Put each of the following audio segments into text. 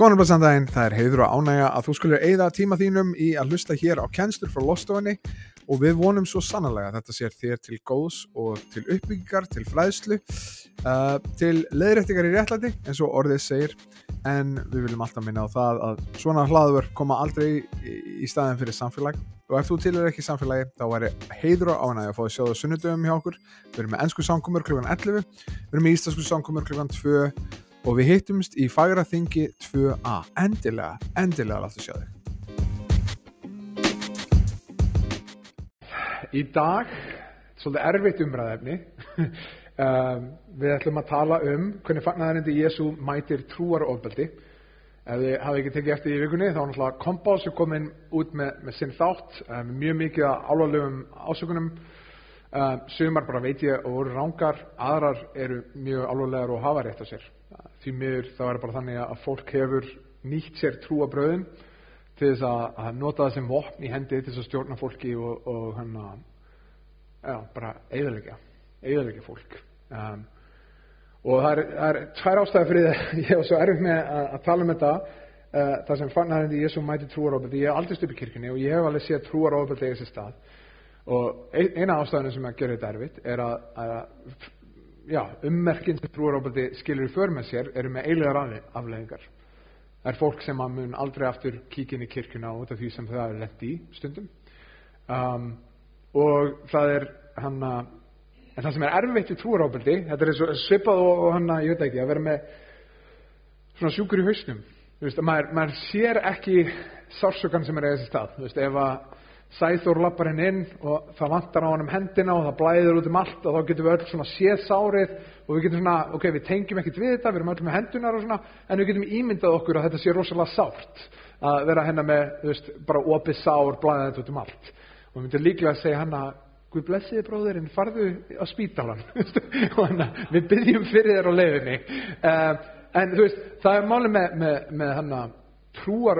Góðan og blessan daginn, það er heiður og ánægja að þú skulle eigða tíma þínum í að hlusta hér á kennslur frá Lostofinni og við vonum svo sannlega að þetta sér þér til góðs og til uppbyggingar, til fræðslu, uh, til leðrættingar í réttlæti eins og orðið segir en við viljum alltaf minna á það að svona hlaður koma aldrei í, staðin fyrir samfélag og ef þú tilur ekki samfélagi þá væri heiður og ánægja að fá að sjá það sunnudöfum hjá okkur við erum með ennsku samkomur kl. 11 við erum með íslensku samkomur kl. 2 og við hittumst í Fagraþingi 2a endilega, endilega láttu sjá þig. Í dag svolítið erfitt umræðefni um, við ætlum að tala um hvernig fagnæðarindi Jésu mætir trúarofbeldi ef þið hafi ekki tekið eftir í vikunni þá er náttúrulega Kompás er komin út með, með sinn þátt um, mjög mikið álvarlegum ásökunum. Um, sumar bara veit ég og voru rángar aðrar eru mjög álvarlegar og hafa rétt á sér því miður þá er bara þannig að fólk hefur nýtt sér trúabröðin til þess að, nota það sem vopn í hendi til þess að stjórna fólki og, og hann að ja, bara eiðalega eiðalega fólk. Um, og það er, það er tvær ástæði fyrir það ég hef svo erfitt með að, að tala um þetta uh, það sem fannarindi Jésu mæti trúarófaldi ég hef aldrei stup í kirkini og ég hef alveg séð trúarófaldi í þessi stað. Og eina ástæðinu sem að gera þetta erfitt er að, að já, ummerkinn sem trúarófaldi skilur í för með sér eru með eiginlegar afleðingar það er fólk sem mun aldrei aftur kíkin í kirkuna út af því sem það er lett í stundum. Um, og það er hann að en það sem er erfitt í trúarófaldi þetta er svipað og, og hann að, ég veit ekki að vera með svona sjúkur í hausnum. Veist, maður, maður sér ekki sársökan sem er í þessi stað. Veist, ef að Sæþór lappar henn inn og það vantar á hann um hendina og það blæður út um allt og þá getum við öll svona séð sárið og við getum svona, ok, við tengjum ekkert við þetta, við erum öll með hendunar og svona, en við getum ímyndað okkur að þetta sé rosalega sárt að vera hennar með, þú veist, bara opið sár, blæða þetta út um allt. Og við myndum líklega að segja hann að, Guð blessiði bróðurinn, farðu á spítalan við byggjum fyrir þér á leiðinni. Uh, en þú veist, það er málið með, með, með hann að, trúar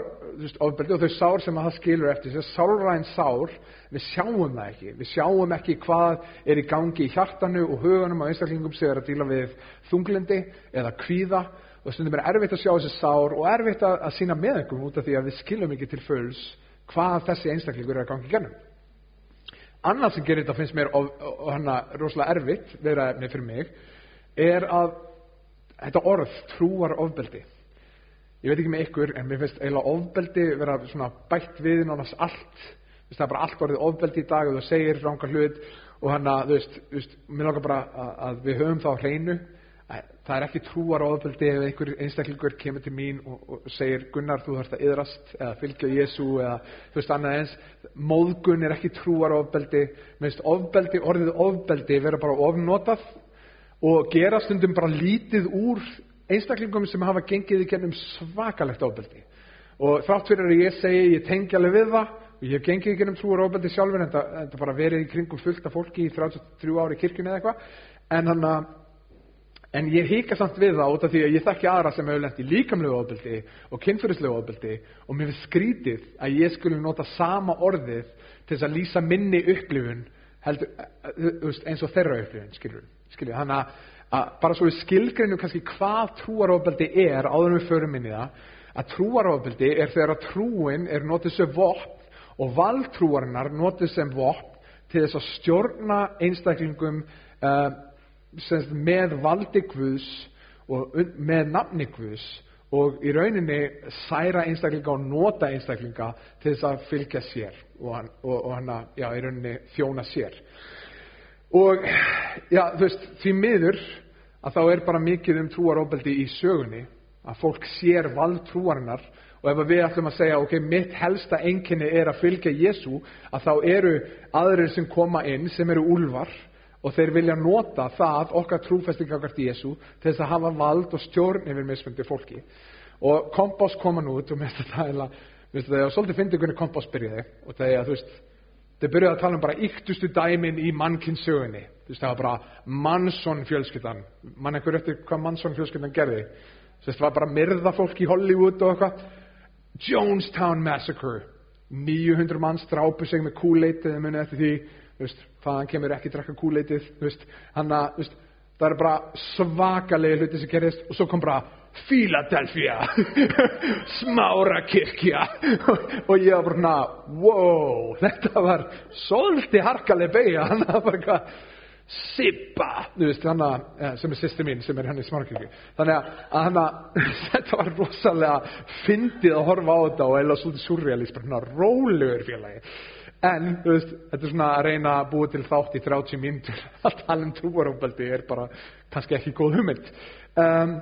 ofbeldi og þau sár sem að það skilur eftir þess að sálræn sár við sjáum það ekki, við sjáum ekki hvað er í gangi í hjartanu og hugunum á einstaklingum sem er að díla við þunglindi eða kvíða. Og stundum er erfitt að sjá þessi sár og erfitt að, að sína með einhverjum út af því að við skiljum ekki til fulls hvað þessi einstaklingur er að gangi gennum annað sem gerir þetta finnst mér og, og hana rosalega erfitt vera efni fyrir mig er að þetta orð trúar ofbeldi ég veit ekki með ykkur en mér finnst eiginlega ofbeldi vera svona bætt við nánast allt. Það er bara allt orðið ofbeldi í dag og það segir ránga hlut og hann að þú veist, veist mér langar bara að, að við höfum þá hreinu. Það er ekki trúar ofbeldi ef einhver einstaklingur kemur til mín og, og segir Gunnar þú þarfst að yðrast eða fylgja Jésu eða þú veist annað eins. Móðgun er ekki trúar ofbeldi. Finnst ofbeldi, orðið ofbeldi vera bara ofnotað og gera stundum bara lítið úr einstaklingum sem hafa gengið í gennum svakalegt ofbeldi og þátt fyrir að ég segi ég tengi alveg við það og ég hef gengið í gennum trúar ofbeldi sjálfur en það bara verið í kringum fullt af fólki í 33 ári kirkjunni eða eitthvað en hann að En ég híka samt við það út af því að ég þekki aðra sem hefur lengt í líkamlegu ofbeldi og kynfyrirslegu ofbeldi og mér finnst skrítið að ég skulle nota sama orðið til þess að lýsa minni upplifun heldur, eins og þeirra upplifun, skilur. skilur. Þannig að að bara svo við skilgreinum kannski hvað trúarofbeldi er áður við förum inn í það að trúarofbeldi er þegar að trúin er notið sem vopn og valdtrúarinnar notið sem vopn til þess að stjórna einstaklingum uh, með valdi Guðs og með nafni Guðs og í rauninni særa einstaklinga og nota einstaklinga til þess að fylgja sér og hann að, já, í rauninni þjóna sér og já, þú veist, því miður að þá er bara mikið um trúaróbeldi í sögunni að fólk sér vald trúarinnar. Og ef við ætlum að segja ok, mitt helsta enginni er að fylgja Jésu að þá eru aðrir sem koma inn sem eru úlvar og þeir vilja nota það okkar trúfestingakart Jésu til þess að hafa vald og stjórn yfir mismundi fólki. Og kompás koma nú út og mér finnst það að svolítið fyndi hvernig kompás byrjaði. Og það er að þú veist Þeir byrjuði að tala um bara yktustu dæmin í veist, það var bara Manson fjölskyldan. Mann ekkur eftir hvað Manson fjölskyldan gerði. Það var bara myrða fólk í Hollywood og eitthvað. Jonestown Massacre. 900 manns drápu sig með kúleitið, þið munið eftir því. Veist, hvaðan kemur ekki drakka kúleitið. Hann að, það er bara svakalegi hluti sem gerist og svo kom bara Philadelphia smára kirkja og ég var bara svona wow, þetta var svolítið harkaleg beigja hann var bara eitthvað Sippa, þú veist, hann að, sem er sýsti mín, sem er hann í smarkirkju. Þannig að, hann að, þetta var rosalega fyndið að horfa á þetta og eða svolítið surrealist, bara svona rólegur félagi. En, þú veist, þetta er svona að reyna að búa til þátt í 30 mínútur, að tala um trúarófbeldi er bara kannski ekki góð hugmynd. Um,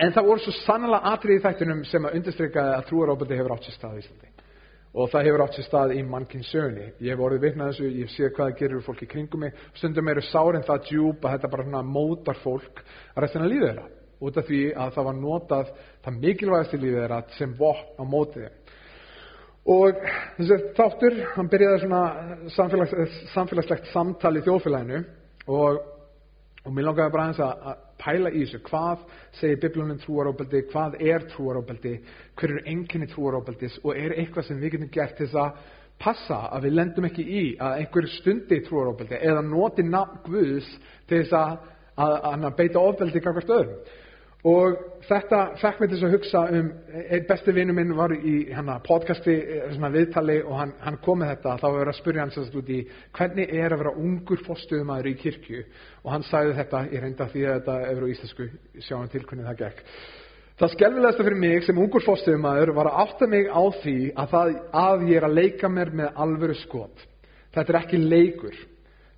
en það voru svo sannlega atrið í þættunum sem að undirstrykaði að trúarófbeldi hefur átt sér stað í Íslandi. Og það hefur átt sér stað í mannkinn sögni ég hef orðið vitnað þessu, ég sé hvað það gerir fólk í kringum mig, stundum eru sárin það djúb að þetta bara mótar fólk að restina lífið þeirra, út af því að það var notað það mikilvægast í lífið þeirra sem vopn á mótið þeim. Og þessi þáttur hann byrjaði svona samfélags, samfélagslegt samtal í þjóðfélaginu. Og, og mér langaði bara aðeins að pæla í þessu, hvað segir biblunum trúaróbeldi, hvað er trúaróbeldi, hver eru enginni trúaróbeldis og er eitthvað sem við getum gert til þess að passa að við lendum ekki í að einhver stundi trúaróbeldi eða noti nafn Guðs til þess að, að, að beita ofbeldi kakvart öðrum. Og þetta fekk mig til að hugsa um, einn besti vinnu minn var í hana, podcasti, eh, svona viðtali og hann, hann kom með þetta, þá var að spurja hann sérst út í hvernig er að vera ungur fórstuðumæður í kirkju og hann sagði þetta, ég reynda því að þetta er á íslensku, sjáum til hvernig það gekk. Það skelvilegasta fyrir mig sem ungur fórstuðumæður var að átta mig á því að, það, að ég er að leika mér með alvöru skot. Þetta er ekki leikur.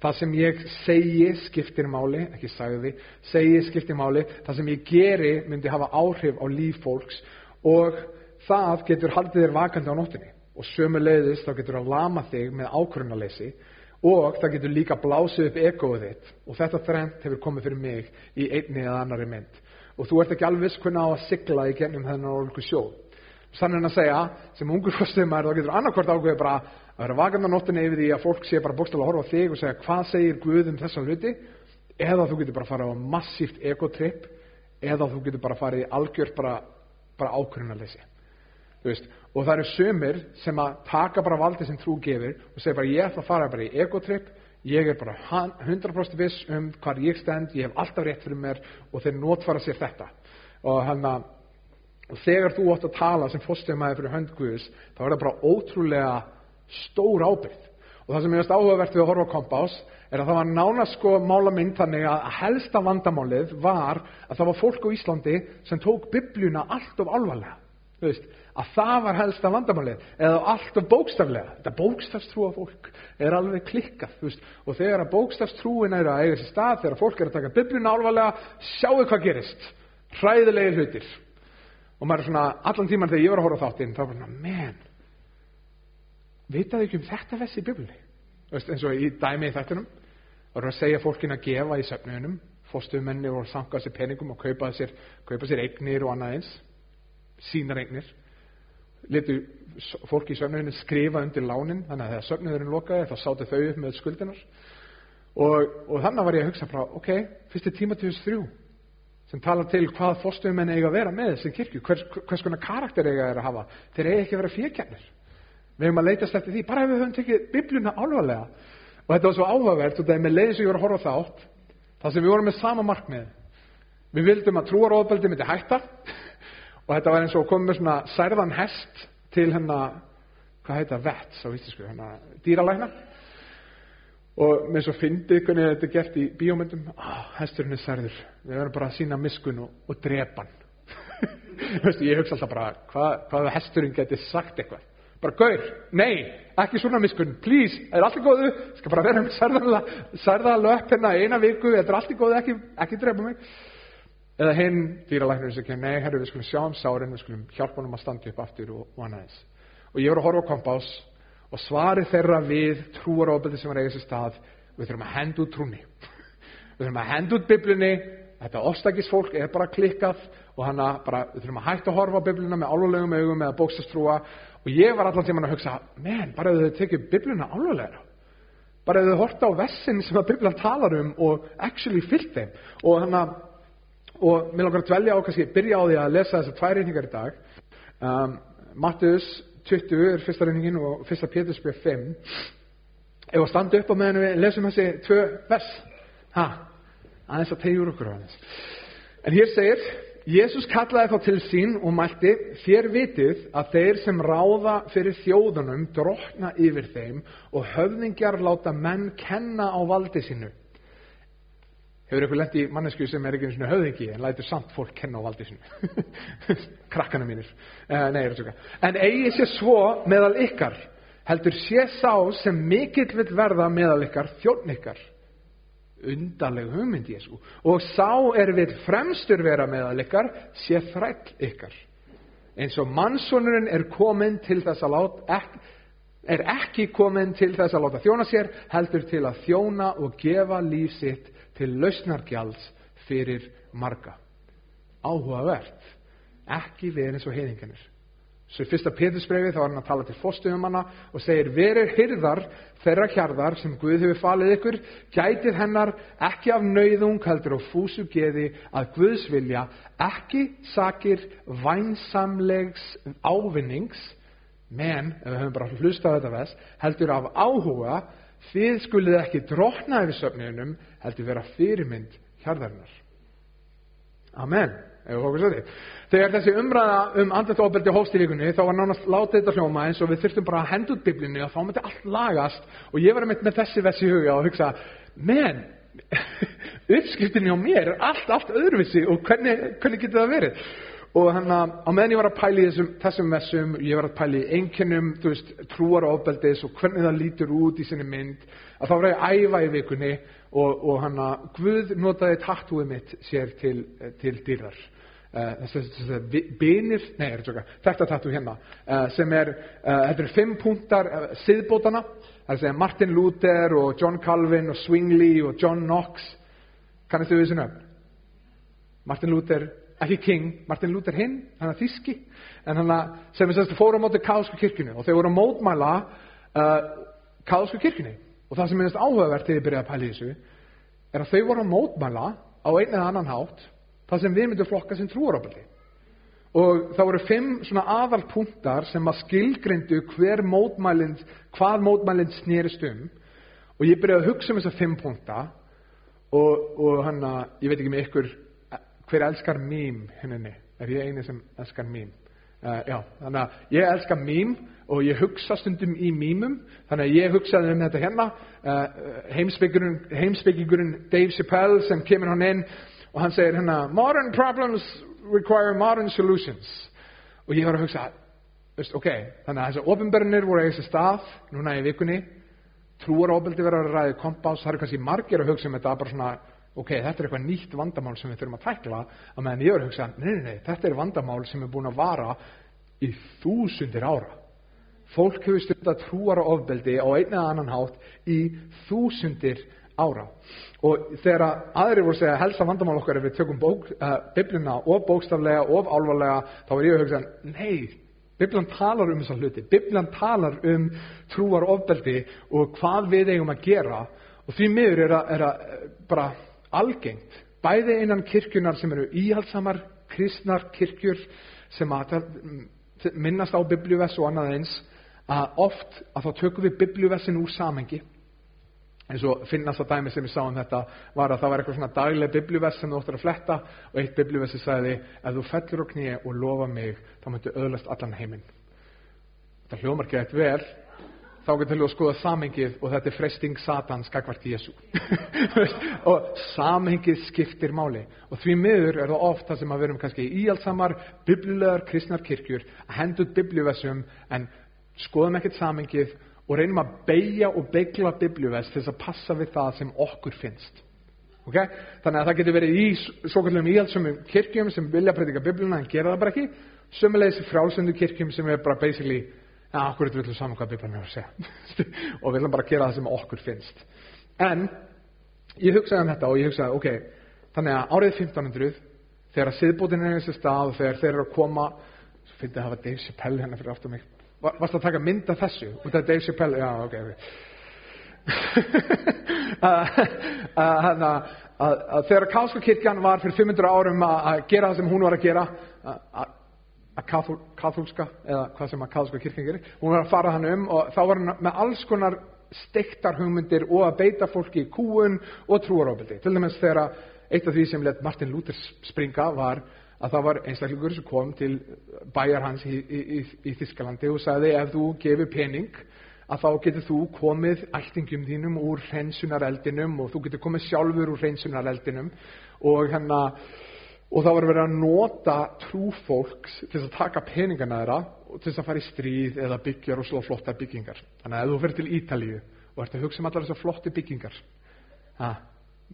Það sem ég segi skiptir máli, ekki sagði, segi skiptir máli, það sem ég geri myndi hafa áhrif á líf fólks og það getur haldið þér vakandi á nóttinni og sömu leiðist þá getur það lama þig með ákvörunarleysi og það getur líka blásið upp egoið þitt. Og þetta þrent hefur komið fyrir mig í einni eða annari mynd. Og þú ert ekki alveg viss hvernig á að sigla í gennum þennan orðingu sjó. Sannin að segja, sem ungur fórstum er, þá getur annarkvort ákveðið bara að vera vakand á nóttinni yfir því að fólk sé bara bókstala að horfa á þig og segja hvað segir Guð um þessa hluti? Eða þú getur bara að fara á massíft egotripp eða þú getur bara að fara í algjört bara, bara ákvörðunarleysi. Og það eru sömur sem að taka bara valdi sem trú gefur og segja bara ég ætla að fara bara í egotripp ég er bara 100% viss um hvað ég stend, ég hef alltaf rétt fyrir mér og þeir notfara sér þetta. Og hann að og þegar þú átt að tala sem fórstöðumæði fyrir höndguðus þá er það bara ótrúlega stór ábyrð og það sem ég veist áhugavert við að horfa á kompás er að það var nánast sko mála mynd þannig að helsta vandamálið var að það var fólk á Íslandi sem tók bibljuna allt of alvarlega. Veist, að það var helsta vandamálið eða allt of bókstaflega. Þetta bókstafstrúa fólk er alveg klikkað veist, og þegar að bókstafstrúin er að eiga sér stað þegar fólk er að taka bibljuna alvarlega sjáu hvað gerist. Hræðilegi hlutir. Og maður er svona allan tíman þegar ég var að horfa þáttinn þá var svona menn vitaðu ekki um þetta vess í biblunni? Eins og í dæmi í þettunum voru að segja fólkin að gefa í söfnuðunum fórstuðmenni voru að sanka sér peningum og kaupa sér, kaupa sér eignir og annað eins sínar eignir. Letu fólki í söfnuðunum skrifa undir lánin þannig að þegar söfnuðurinn lokaði þá sáttu þau upp með skuldinar og, og þannig var ég að hugsa frá ok, fyrst er tímatíðus þrjú sem talar til hvað fórstuðmenni eiga að vera með þessi kirkju hvers, hvers konar karakter eiga að hafa? Þeir eiga ekki að vera fjökjarnir Við höfum að leytast eftir því, bara ef við höfum tekið bibluna álvarlega. Og þetta var svo áhugavert og það er með leiðis sem ég voru að horfa þátt, það sem við vorum með sama markmið. Við vildum að trúaróðbeldi myndi hætta og þetta var eins og komið með svona særðan hest til hennar, hvað heita, vets á íslensku, hennar dýralækna. Og með svo fyndið hvernig þetta er gert í bíómyndum, ah, hesturinn er særður, við verðum bara að sína miskun og, og drepa hann. ég hugsa alltaf bara, hvað, hvað hesturinn geti sagt eitthvað bara gaur, nei, ekki svona miskun please, er allt í góðu? Skal bara vera með særða löpp hérna eina viku, þetta er allt í góðu, ekki, ekki drepa mig. Eða hinn dýralæknir sem ekki, nei, herru, við skulum sjá um sárin við skulum hjálpa hann um að standa upp aftur og, annað eins. Og ég voru að horfa á kompás og svari þeirra við trúaróbeldi sem var eigið sér stað. Við þurfum að henda út trúni við þurfum að henda út biblunni. Þetta ofstækisfólk er bara klikkað og hann að bara, við þurfum að hætta að horfa á bibluna með álvalegum augum eða bókstastrúa og ég var allan tíman að hugsa menn, bara ef þau tekið bibluna álvalega bara ef þau horta á vessin sem að biblan talar um og actually fyllt þeim. Og hann að og mér langar að dvelja á kannski, byrja á því að lesa þessar tvær reyningar í dag. Um, Mattius 20 er fyrsta reyningin og fyrsta Pétursbjörn 5 ef að standa upp á meðan við lesum þessi tvö vers. Ha, aðeins að tegjur okkur aðeins. En hér segir Jésús kallaði þá til sín og mælti, þér vitið að þeir sem ráða fyrir þjóðunum drotna yfir þeim og höfðingjar láta menn kenna á valdi sínu. Hefur ykkur lent í mannesku sem er ekki einu svona höfðingi en lætur samt fólk kenna á valdi sínu. Krakkana mínir. Uh, nei, er þetta En eigi sé svo meðal ykkar, heldur sé sá sem mikill vil verða meðal ykkar þjóðn ykkar undarleg hugmynd Jésu og sá er við fremstur vera meðal ykkar sé þræll ykkar. Eins og mannsonurinn er komin til þess að láta ek, er ekki komin til þess að láta þjóna sér heldur til að þjóna og gefa líf sitt til lausnargjalds fyrir marga. Áhugavert. Ekki verið eins og heiðinganir Svo í fyrsta Pétursbrefi þá er hann að tala til fóstuðumanna og segir verir hyrðar þeirra hjarðar sem Guð hefur falið ykkur, gætið hennar ekki af nauðung heldur og fúsu geði að Guðs vilja ekki sakir vænsamlegs ávinnings, menn, ef við höfum bara hlustað þetta vest, heldur af áhuga, þið skulið ekki drotna yfir söfniðunum, heldur vera fyrirmynd hjarðarinnar. Amen. Þegar þessi umræða um andlættofbeldi hófst í vikunni þá var nánast látið þetta hljóma eins og við þurftum bara að henda út biblinu og þá myndi allt lagast. Og ég var með þessi vessi huga og hugsa menn, uppskriftinni á mér er allt, allt öðruvissi og hvernig, hvernig getur það verið? Og hann að á meðan ég var að pæli þessum, þessum vessum ég var að pæli einkennum trúar og ofbeldis og hvernig það lítur út í sinni mynd að þá var ég að æfa í vikunni og, og hann að Guð notaði tattúið mitt sér til, til dýrar uh, binir, nei, er þetta þetta tattu hérna, uh, sem er, uh, þetta er fimm punktar siðbótana, það er að segja Martin Luther og John Calvin og Zwingli og John Knox, kannast þið við þessu nöfn? Martin Luther, ekki King, Martin Luther hinn, hann er þíski, en hann að, sem er sérstu fóru á móti Kálsku kirkjunni og þau voru að mótmæla Kálsku kirkjunni. Og það sem minnast áhugavert þegar ég byrjaði að pæla í þessu, er að þau voru að mótmæla á einn eða annan hátt það sem við myndum flokka sem trúarofaldi. Og það voru fimm svona aðalpunktar sem að skilgrindu hver mótmælind, hvað mótmælind snýrist um. Og ég byrjaði að hugsa um þessa fimm punkta og, og hann að, ég veit ekki með ykkur, hver elskar mým henni? Er ég eini sem elskar mým? Uh, já, þannig að ég elskar mým og ég hugsa stundum í mýmum, þannig að ég hugsaði um þetta hérna, uh, heimsbyggingurinn Dave Chappelle sem kemur hann inn og hann segir hérna modern problems require modern solutions. Og ég var að hugsa veist, ok, þannig að þessar ofinbernir voru að þessi stað núna í vikunni. Trúar ofbeldi verið að ræði kompás. Það eru kannski margir að hugsa um þetta bara svona ok, þetta er eitthvað nýtt vandamál sem við þurfum að tækla. Að meðan ég var að hugsa, nei, nei, nei, þetta er vandamál sem er búin að vara í þúsundir ára. Fólk hefur stundið að trúar ofbeldi á einn eða annan hátt í þúsundir ára og þegar aðri voru að segja helsta vandamál okkar ef við tökum bók, uh, biblina of bókstaflega, of álvarlega þá er ég að hugsa, nei biblian talar um þessa hluti, biblian talar um trúar ofbeldi og hvað við eigum að gera. Og því miður er að, er að eh, bara algengt, bæði einan kirkjunar sem eru íhaldsamar kristnar kirkjur sem að minnast á bibliuvess og annað eins að oft að þá tökum við bibliuvessin úr samengi eins og finnast að dæmi sem ég sá um þetta var að það var eitthvað svona dagleg biblivers sem þú óttir að fletta og eitt bibliversi sagði ef þú fellur á kníi og lofa mig þá myndu öðlast allan heiminn. Þetta hljómar ekki eitt vel. Þá getur þú að skoða samhengið og þetta er fresting satans gagvart Jésu og samhengið skiptir máli. Og því miður er það ofta sem að verum kannski íhjálpsamar biblilegar kristnar kirkjur að hendut bibliversum en skoðum ekkert samhengið og reynum að beigja og beigla biblíuvers til þess að passa við það sem okkur finnst. Okay? Þannig að það getur verið í svokallegum íhaldsumum kirkjum sem vilja predika biblíuna en gera það bara ekki. Sumulegis í frálsöndu kirkjum sem er bara basically, ja, okkur er þetta saman hvað biblíuna er að segja. og vilja bara gera það sem okkur finnst. En ég hugsaði um þetta og ég hugsaði, ok, þannig að árið 1500 þegar að siðbútin er í þessi stað og þegar þeir eru að koma, svo finnst ég að hafa Dave Chappelle hérna fyrir aftur mig varst að taka mynd af þessu þetta er Dave Chappelle já ok, okay. að þegar Kálska kirkjan var fyrir 500 árum að gera það sem hún var að gera að kathólska eða hvað sem að Kálska kirkjan gerir hún var að fara hann um og þá var hann með alls konar steiktar hugmyndir og að beita fólki í kúun og trúaróbildi til dæmis þegar eitt af því sem let Martin Luther springa var að það var einstaklingur sem kom til bæjar hans í, í, í, Þískalandi og sagði ef þú gefur pening að þá getur þú komið ættingum þínum úr hreinsunareldinum og þú getur komið sjálfur úr hreinsunareldinum og hérna og það var verið að nota trúfólks til að taka peningana þeirra til að fara í stríð eða byggja og sló flotta byggingar. Þannig að ef þú fyrir til Ítalíu og ert að hugsa um allar þessar flotti byggingar ha,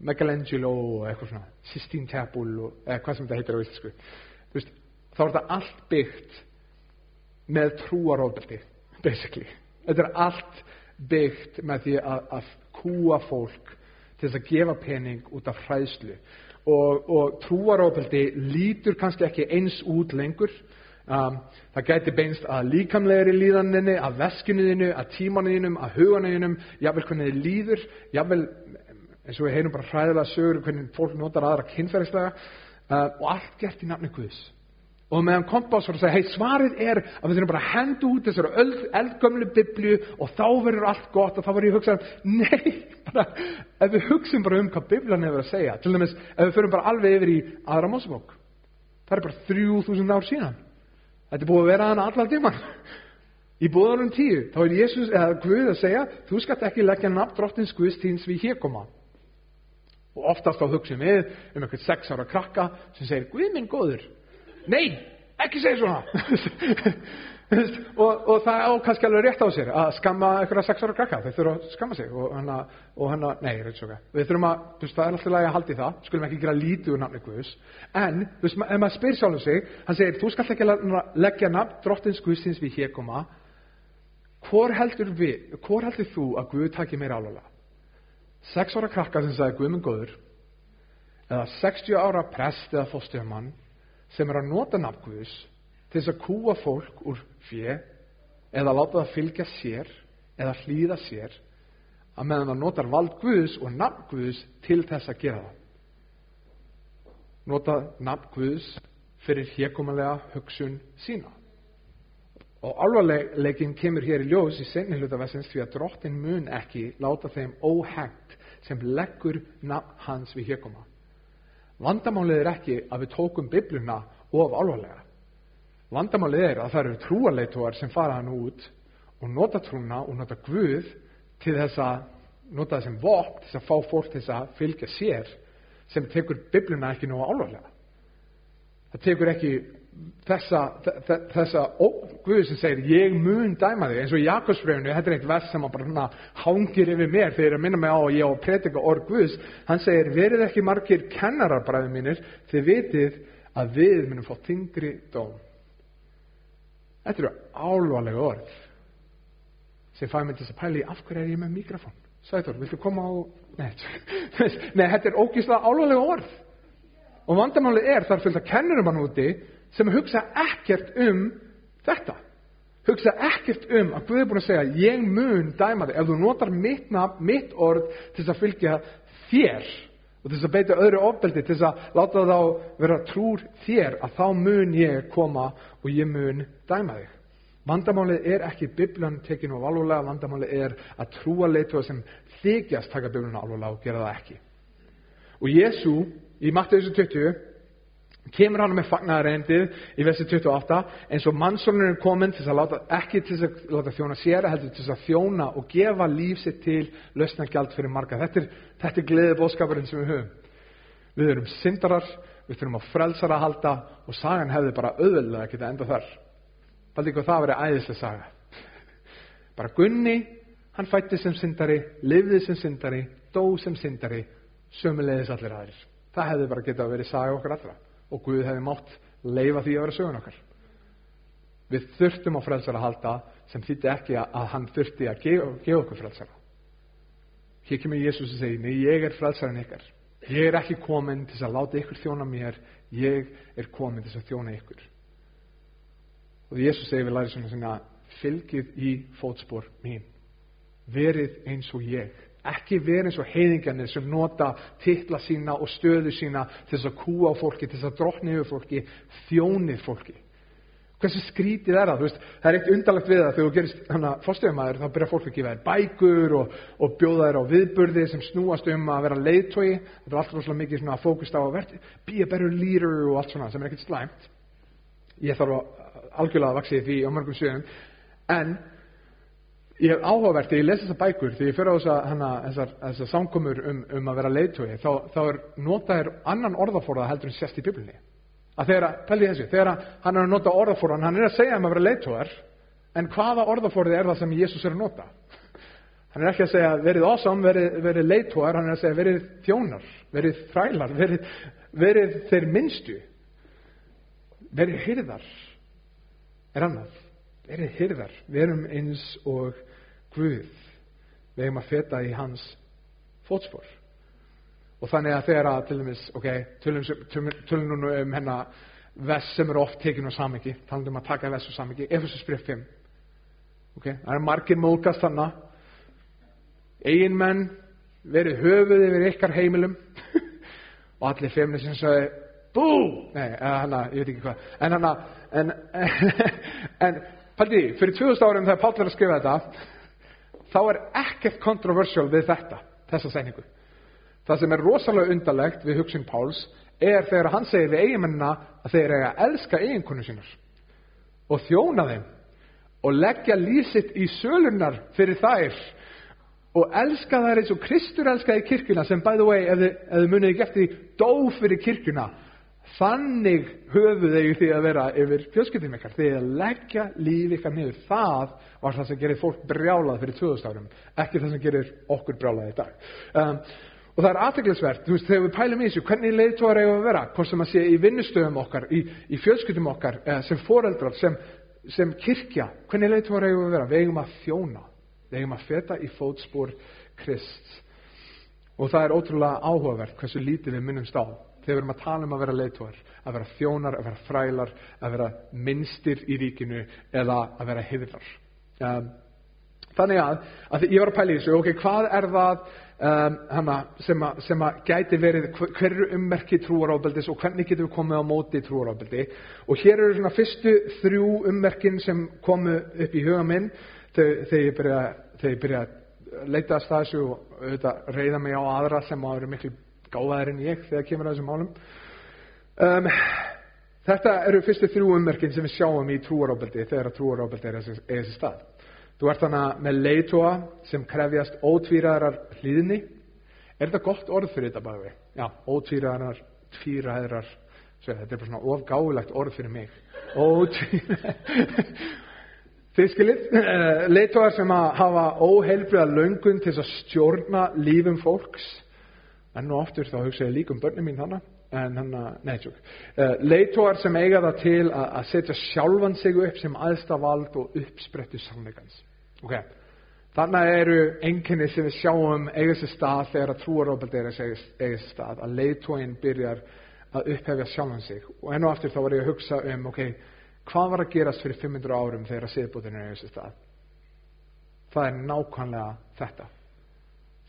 Michelangelo og eitthvað svona Sistine Chapel og eða hvað sem þetta heitir á íslensku veist, þá er þetta allt byggt með trúaróðbeldi basically. Þetta er allt byggt með því að, að kúa fólk til þess að gefa pening út af hræðslu og, og trúaróðbeldi lítur kannski ekki eins út lengur. Um, það gæti beinst að líkamlegri líðaninni, að veskinuðinu, að tímanuðinum, að huganuðinum, jável hvernig þið líður, jável eins og við heyrum bara hræðilega sögur hvernig fólk notar aðra kynferðislega uh, og allt gert í nafni Guðs. Og meðan kompás var að segja, hei svarið er að við þurfum bara að henda út þessari eldgömlu biblju og þá verður allt gott og þá var ég að hugsa, nei, bara, ef við hugsim bara um hvað bibljan hefur að segja, til dæmis ef við förum bara alveg yfir í aðra mósabók, það er bara 3000 ár síðan. Þetta er búið að vera hana allar tíman. Í búðarum tíu, þá er Jésús eða Guð að segja, þú skalt ekki leggja nafn drottins Guðs tíns við hér koma. Og oftast á hugsin við um einhvern sex ára krakka sem segir, Guð minn góður, nei, ekki segja svona. og, og það á kannski alveg rétt á sér að skamma einhverja sex ára krakka, þeir þurfa að skamma sig og hann að, og hann að, nei, ég veit svo ekki. Við þurfum að, þú veist, það er alltaf lægi að haldi það, skulum ekki gera lítið úr nafni Guðs, en, þú veist, ef maður spyr sjálfum sig, hann segir, þú skall ekki leggja nafn drottins Guðsins við hér koma, hvor heldur, við, hvor heldur þú að Guð takir meira álulega? 6 ára krakka sem sagði Guðmund Góður eða 60 ára prest eða fóstjöfmann sem er að nota nafngvís til þess að kúa fólk úr fjö eða láta það fylgja sér eða hlýða sér að meðan það notar vald Guðs og nafn Guðs til þess að gera það. Nota nafn Guðs fyrir hérkomalega hugsun sína. Og alvarleikin kemur hér í ljós í senni hlutavessins því að drottin mun ekki láta þeim óhengt sem leggur nafn hans við hérkoma. Vandamálið er ekki að við tókum bibluna of alvarlega. Vandamálið er að það eru trúarleituar sem fara hann út og nota trúna og nota Guð til þess að nota það sem vopn til þess að fá fólk til þess að fylgja sér sem tekur bibluna ekki nú alvarlega. Það tekur ekki þessa, þessa ó, Guð sem segir ég mun dæma þig eins og í Jakobsbreyfunu, þetta er eitt vers sem bara hangir yfir mér þegar ég minna mig á að ég á að predika orð Guðs. Hann segir verið ekki margir kennarar bræðið mínir þið vitið að við munum fá þingri dóm. Þetta eru álvarlega orð sem fæði mig til að pæli af hverju er ég með mikrofón? Sæður, viltu koma á nei, nei þetta er ógíslega álvarlega orð. Og vandamálið er þar fylgta kennurum hann úti sem hugsa ekkert um þetta. Hugsa ekkert um að Guð er búin að segja ég mun dæma þig. Ef þú notar mitt, nafn, mitt orð til þess að fylgja þér og til þess að beita öðru ofbeldi til þess að láta þá vera trúr þér að þá mun ég koma og ég mun dæma þig. Vandamálið er ekki bibljan tekinu á alveg vandamálið er að trúa leitu sem þykjast taka bibljan alveg og gera það ekki. Og Jésu í Mattiðs 20 kemur hann með fagnarreindið í versi 28 eins og mannsónur er komin til láta, ekki til að láta þjóna sér heldur til að þjóna og gefa líf sitt til lausna gjald fyrir marga. Þetta er, þetta er gleðið bóskapurinn sem við höfum. Við erum syndarar við þurfum að frelsara að halda og sagan hefði bara auðvöldlega að geta enda þar er líka það að vera æðislega saga. Bara Gunni hann fætti sem syndari, lifði sem syndari dó sem syndari sömulegis allir aðrir. Það hefði bara getað að vera saga okkar allra og Guð hefði mátt leifa því að vera sögun okkar. Við þurftum á frelsara að halda sem þýtti ekki að hann þurfti að gefa, gefa okkur frelsara. Hér kemur Jésús að segja, nei, ég er frelsarin ykkar. Ég er ekki komin til að láta ykkur þjóna mér, ég er komin til að þjóna ykkur. Og Jésús segir við lærið svona svona, fylgið í fótspór mín. Verið eins og ég ekki verið eins og heiðingarnir sem nota titla sína og stöðu sína til þess að kúa á fólki, til þess að drotni yfir fólki, þjónið fólki. hversu skrítið er það, veist, það er eitt undarlegt við það þegar þú gerist fórstöðumæður þá byrja fólk að gefa þér bækur og, og bjóða þér á viðburði sem snúast um að vera leiðtói, þetta er alltaf rosalega mikið svona fókust á að verði, be a better leader og allt svona sem er ekkert slæmt. Ég þarf að algjörlega að vaksi því á mörgum sviðum. En ég hef áhugavert þegar ég les þessar bækur þegar ég fyrir á þessa, hana, þessar, þessar samkomur um, um að vera leiðtói þá, þá er notaðir annan orðaforða heldur en sérst í biblinni að þegar, pæli þessu, þegar hann er að nota orðaforðan, hann er að segja um að vera leiðtóðar, en hvaða orðaforði er það sem Jésús er að nota? Hann er ekki að segja verið ásam, verið, verið leiðtóðar, hann er að segja verið þjónar, verið þrælar, verið, verið þeir minnstu, verið hyrðar, er annað, verið hyrðar, verum eins og Guð, við hefum að feta í hans fótspor. Og þannig að þegar að til dæmis, ok, tölum nú um hennar vess sem eru oft tekinu á samengi, talandum um að taka vess á samengi, Efesus bref 5. Ok, það er margir mókast þannig, eigin menn verið höfuð yfir ykkar heimilum og allir femni sem sagði, bú, nei, hana, ég veit ekki hvað, en hana, en, en, paldi, fyrir 2000 árum þegar Páll er að skrifa þetta, þá er ekkert kontroversial við þetta, þessa segningu. Það sem er rosalega undarlegt við hugsun Páls er þegar hann segir við eiginmennina að þeir eiga að elska eiginkonu sínar og þjóna þeim og leggja lísitt í sölunar fyrir þær og elska þær eins og Kristur elskaði kirkuna sem by the way, ef þið, munið ekki eftir dó fyrir kirkuna þannig höfuð þeir því að vera yfir fjölskyldum ykkar. Því að leggja líf ykkar niður. Það var það sem gerir fólk brjálað fyrir 2000 árum ekki það sem gerir okkur brjálað í dag. Um, Og það er aðteglisvert, þú veist, þegar við pælum í þessu, hvernig leiðtóðar eigum að vera, hvort sem að sé í vinnustöðum okkar, í, í fjölskyldum okkar, sem foreldrar, sem, sem kirkja, hvernig leiðtóðar eigum að vera? Við eigum að þjóna, við eigum að feta í fótspór Krist. Og það er ótrúlega áhugavert hversu lítið við minnumst á þegar við erum að tala um að vera leiðtóðar, að vera þjónar, að vera frælar, að vera minnstir í ríkinu eða að vera hyðlar. Um, þannig að, að ég var að pæla í þessu, ok, hvað er það um, hana, sem, að, sem að gæti verið hverju ummerki trúarábeldis og hvernig getum við komið á móti trúarábeldi og hér eru svona fyrstu þrjú ummerkin sem komu upp í huga minn þegar ég byrja, þegar ég byrja að leita að staðsju og auðvitað reyða mig á aðra sem á að vera miklu gáðaðir en ég þegar kemur að þessum málum um, þetta eru fyrstu þrjú ummerkin sem við sjáum í trúarábeldi þegar trúarábeldi er þessi stað Þú ert þannig með leitóa sem krefjast ótvíraðarar hlýðni. Er þetta gott orð fyrir þetta bæði? Já, ótvíraðarar, tvíraðarar. Þetta er bara svona ofgáðulegt orð fyrir mig. Ótvíraðarar. Þið skiljið, eh, leitóar sem hafa óheilbriða löngun til að stjórna lífum fólks. En nú oftur þá hugsa ég líka um börnum mín þannig. En hann að, nei, tjók. Uh, leitóar sem eiga það til að, að setja sjálfan sig upp sem aðstafald og uppsprettu sannleikans. Okay. Þannig eru enginni sem við sjáum eiga sér stað þegar að trúarópald er að eiga sér stað, að leiðtóin byrjar að upphefja sjálfan sig. Og enn og aftur þá var ég að hugsa um, ok, hvað var að gerast fyrir 500 árum þegar að siðbútinu eiga sér stað? Það er nákvæmlega þetta.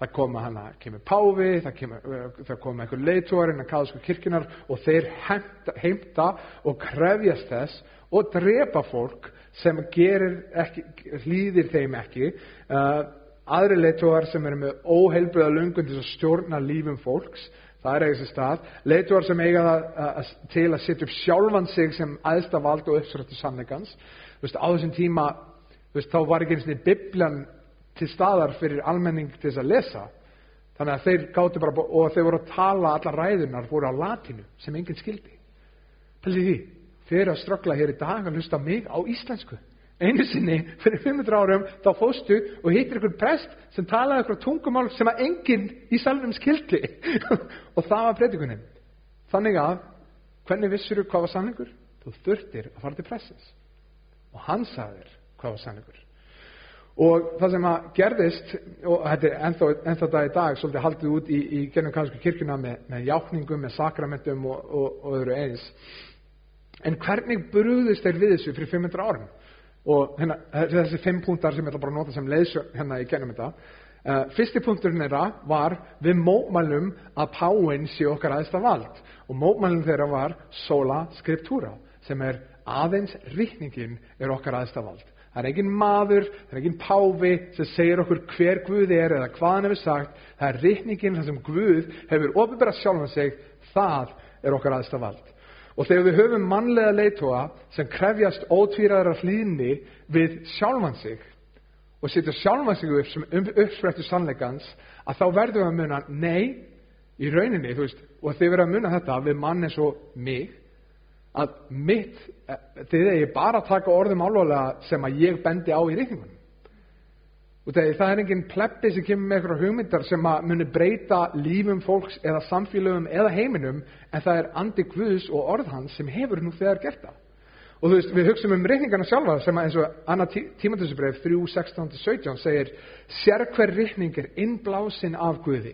Það koma hana, kemur Páfi, það, kemur, það koma einhver leiðtóar innan kaðsku kirkunar og þeir heimta, heimta og krefjast þess og drepa fólk sem ekki, hlýðir þeim ekki. Uh, aðri leittóar sem eru með óheilbriða lungun til að stjórna lífum fólks það er eitthvað stað. Leittóar sem eiga það uh, til að setja upp sjálfan sig sem aðsta vald og uppsrættu sannleikans. Á þessum tíma veist, þá var ekki eins og bibljan til staðar fyrir almenning til þess að lesa þannig að þeir gáttu bara og þeir voru að tala alla ræðunar voru á latinu sem enginn skildi Pælið því Þið eru að ströggla hér í dag að hlusta mig á íslensku. Einu sinni, fyrir 500 árum, þá fóstu og hittir ykkur prest sem talaði ykkur tungumál sem að enginn í salnum skildi. og það var predikunin. Þannig að, hvernig vissur þú hvað var sannleikur? Þú þurftir að fara til prestins. Og hann sagðir hvað var sannleikur. Og það sem að gerðist, og þetta er ennþá, dag í dag, svolítið haldið út í, í gennum kannski kirkuna með, með jákningum, með sakramentum og, og, og öðru eins En hvernig brúðist þeir við þessu fyrir 500 árum? Og hérna, þessi fimm punktar sem ég ætla bara að nota sem leiðsjö hérna í gennum þetta. Uh, fyrsti punkturinn þeirra var við mótmælum að páinn sé okkar aðsta vald. Og mótmælum þeirra var sola scriptura sem er aðeins rikningin er okkar aðsta vald það er engin maður, það er engin páfi sem segir okkur hver Guð er eða hvað hann hefur sagt, það er rikningin þar sem Guð hefur ofinbæra sjálfan sig. Það er okkar aðsta vald. Og þegar við höfum mannlega leitóa sem krefjast ótvíraðara hlýðni við sjálfan sig og setja sjálfan sig upp sem uppsprettu sannleikans að þá verðum við að muna nei, í rauninni, þú veist og þeir verða að muna þetta við mann eins og mig að mitt, þegar ég bara taka orðum alvarlega sem að ég bendi á í þegar það er enginn pleppi sem kemur með eitthvað hugmyndar sem að muni breyta lífum fólks eða samfélögum eða heiminum en það er andi Guðs og orð hans sem hefur nú þegar gert það. Og þú veist, við hugsaum um reikningarna sjálfa sem að eins og annað tí tímatömsubref 3.16-17 segir sér hver reikning er innblásin af Guði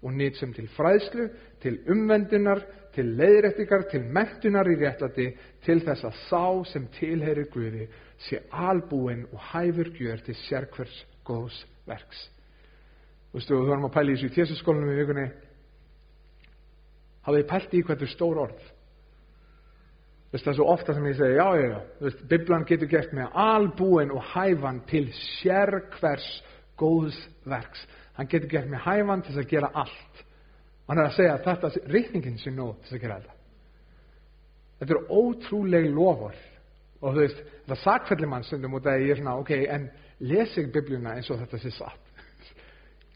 og nýtt sem til fræðslu, til umvendunar, til leiðrættingar, til mentunar í réttlæti, til þess að sá sem tilherir Guði sé albúin og hæfur gjör til sérkvers góðs verks. Þú veist, þú varum að pæla í þessu í tjésusskólanum í vikunni. Hafið pælt í hvað þetta er stór orð. Þú veist, það er svo ofta sem ég segi, já, já, já, þú veist, Biblan getur gert með albúin og hæfan til sérkvers góðs verks. Hann getur gert með hæfan til að gera allt. Hann er að segja að þetta er reikningin sem nóg til að gera þetta. Þetta er ótrúleg loford og þú veist, það sakfellir mann stundum út að ég er svona, ok, en lesi ég biblíuna eins og þetta sé satt?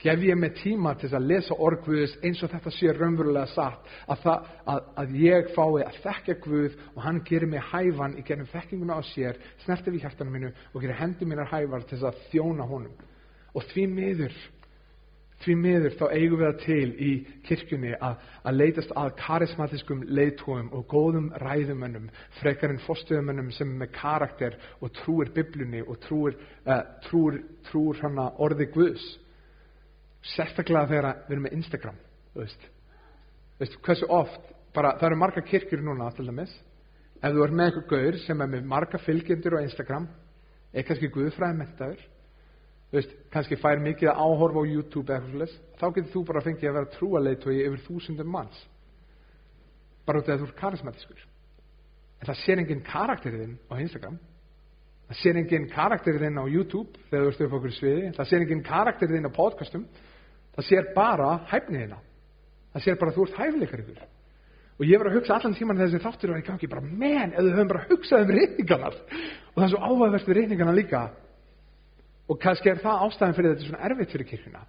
Gef ég mig tíma til að lesa orðgvöðus eins og þetta sé raunverulega satt að, það, að, að ég fái að þekka Guð og hann gerir mig hæfan í gerðum þekkinguna á sér, snertir við hjartanum mínu og gerir hendi mínar hæfar til að þjóna honum. Og því miður Því miður þá eigum við það til í kirkjunni að, að leitast að karismatiskum leiðtóum og góðum ræðumönnum, frekar en fórstuðumönnum sem er með karakter og trúir biblunni og trúir, uh, trúir, trúir hana orði Guðs. Sérstaklega þegar við erum með Instagram, þú veist. Veist, hversu oft, bara, það eru marga kirkjur núna til dæmis, ef þú ert með eitthvað gaur sem er með marga fylgjendur á Instagram, er kannski Guðfræði mentaður, þú veist, kannski fær mikið að áhorfa á YouTube eða eitthvað sless, þá getur þú bara fengið að vera trúaleitói yfir þúsundum manns. Bara út af að þú er karismatiskur en það sér enginn karakterinn á Instagram. Það sér enginn karakterinn á YouTube þegar þú ert upp okkur sviði. Það sér enginn karakterinn á podcastum. Það sér bara hæfniðina það sér bara að þú ert hæfileikar ykkur og ég var að hugsa allan tíman þessi þáttur og ég gangi bara, menn, ef við höfum bara hugsað um reyningarnar og það er svo áhugaverst við reyningarnar líka og kannski er það ástæðan fyrir þetta svona erfitt fyrir kirkuna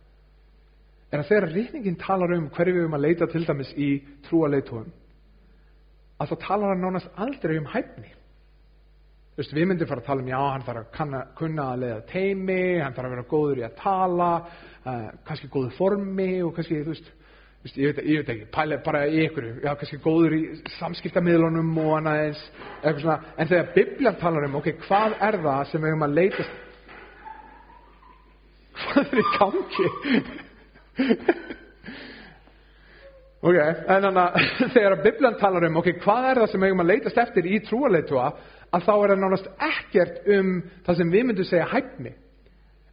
er að þegar rýtningin talar um hverju við um að leita til dæmis í trúa leitóum að þá talar hann nánast aldrei um hæfni. Þú veist við myndum fara að tala um já hann þarf að kanna, kunna að leiða teimi hann þarf að vera góður í að tala uh, kannski góður formi og kannski þú veist, þú veist ég, veit, ég veit ekki pæla bara í ykkur, já kannski góður í samskiptamiðlunum og hann aðeins en þegar bibljan talar um ok, hvað er það sem við um að leitast hvað er í gangi? Ok, en þannig að þegar að Biblan talar um ok, hvað er það sem eigum að leitast eftir í trúarleitua að þá er það nánast ekkert um það sem við myndum segja hæfni.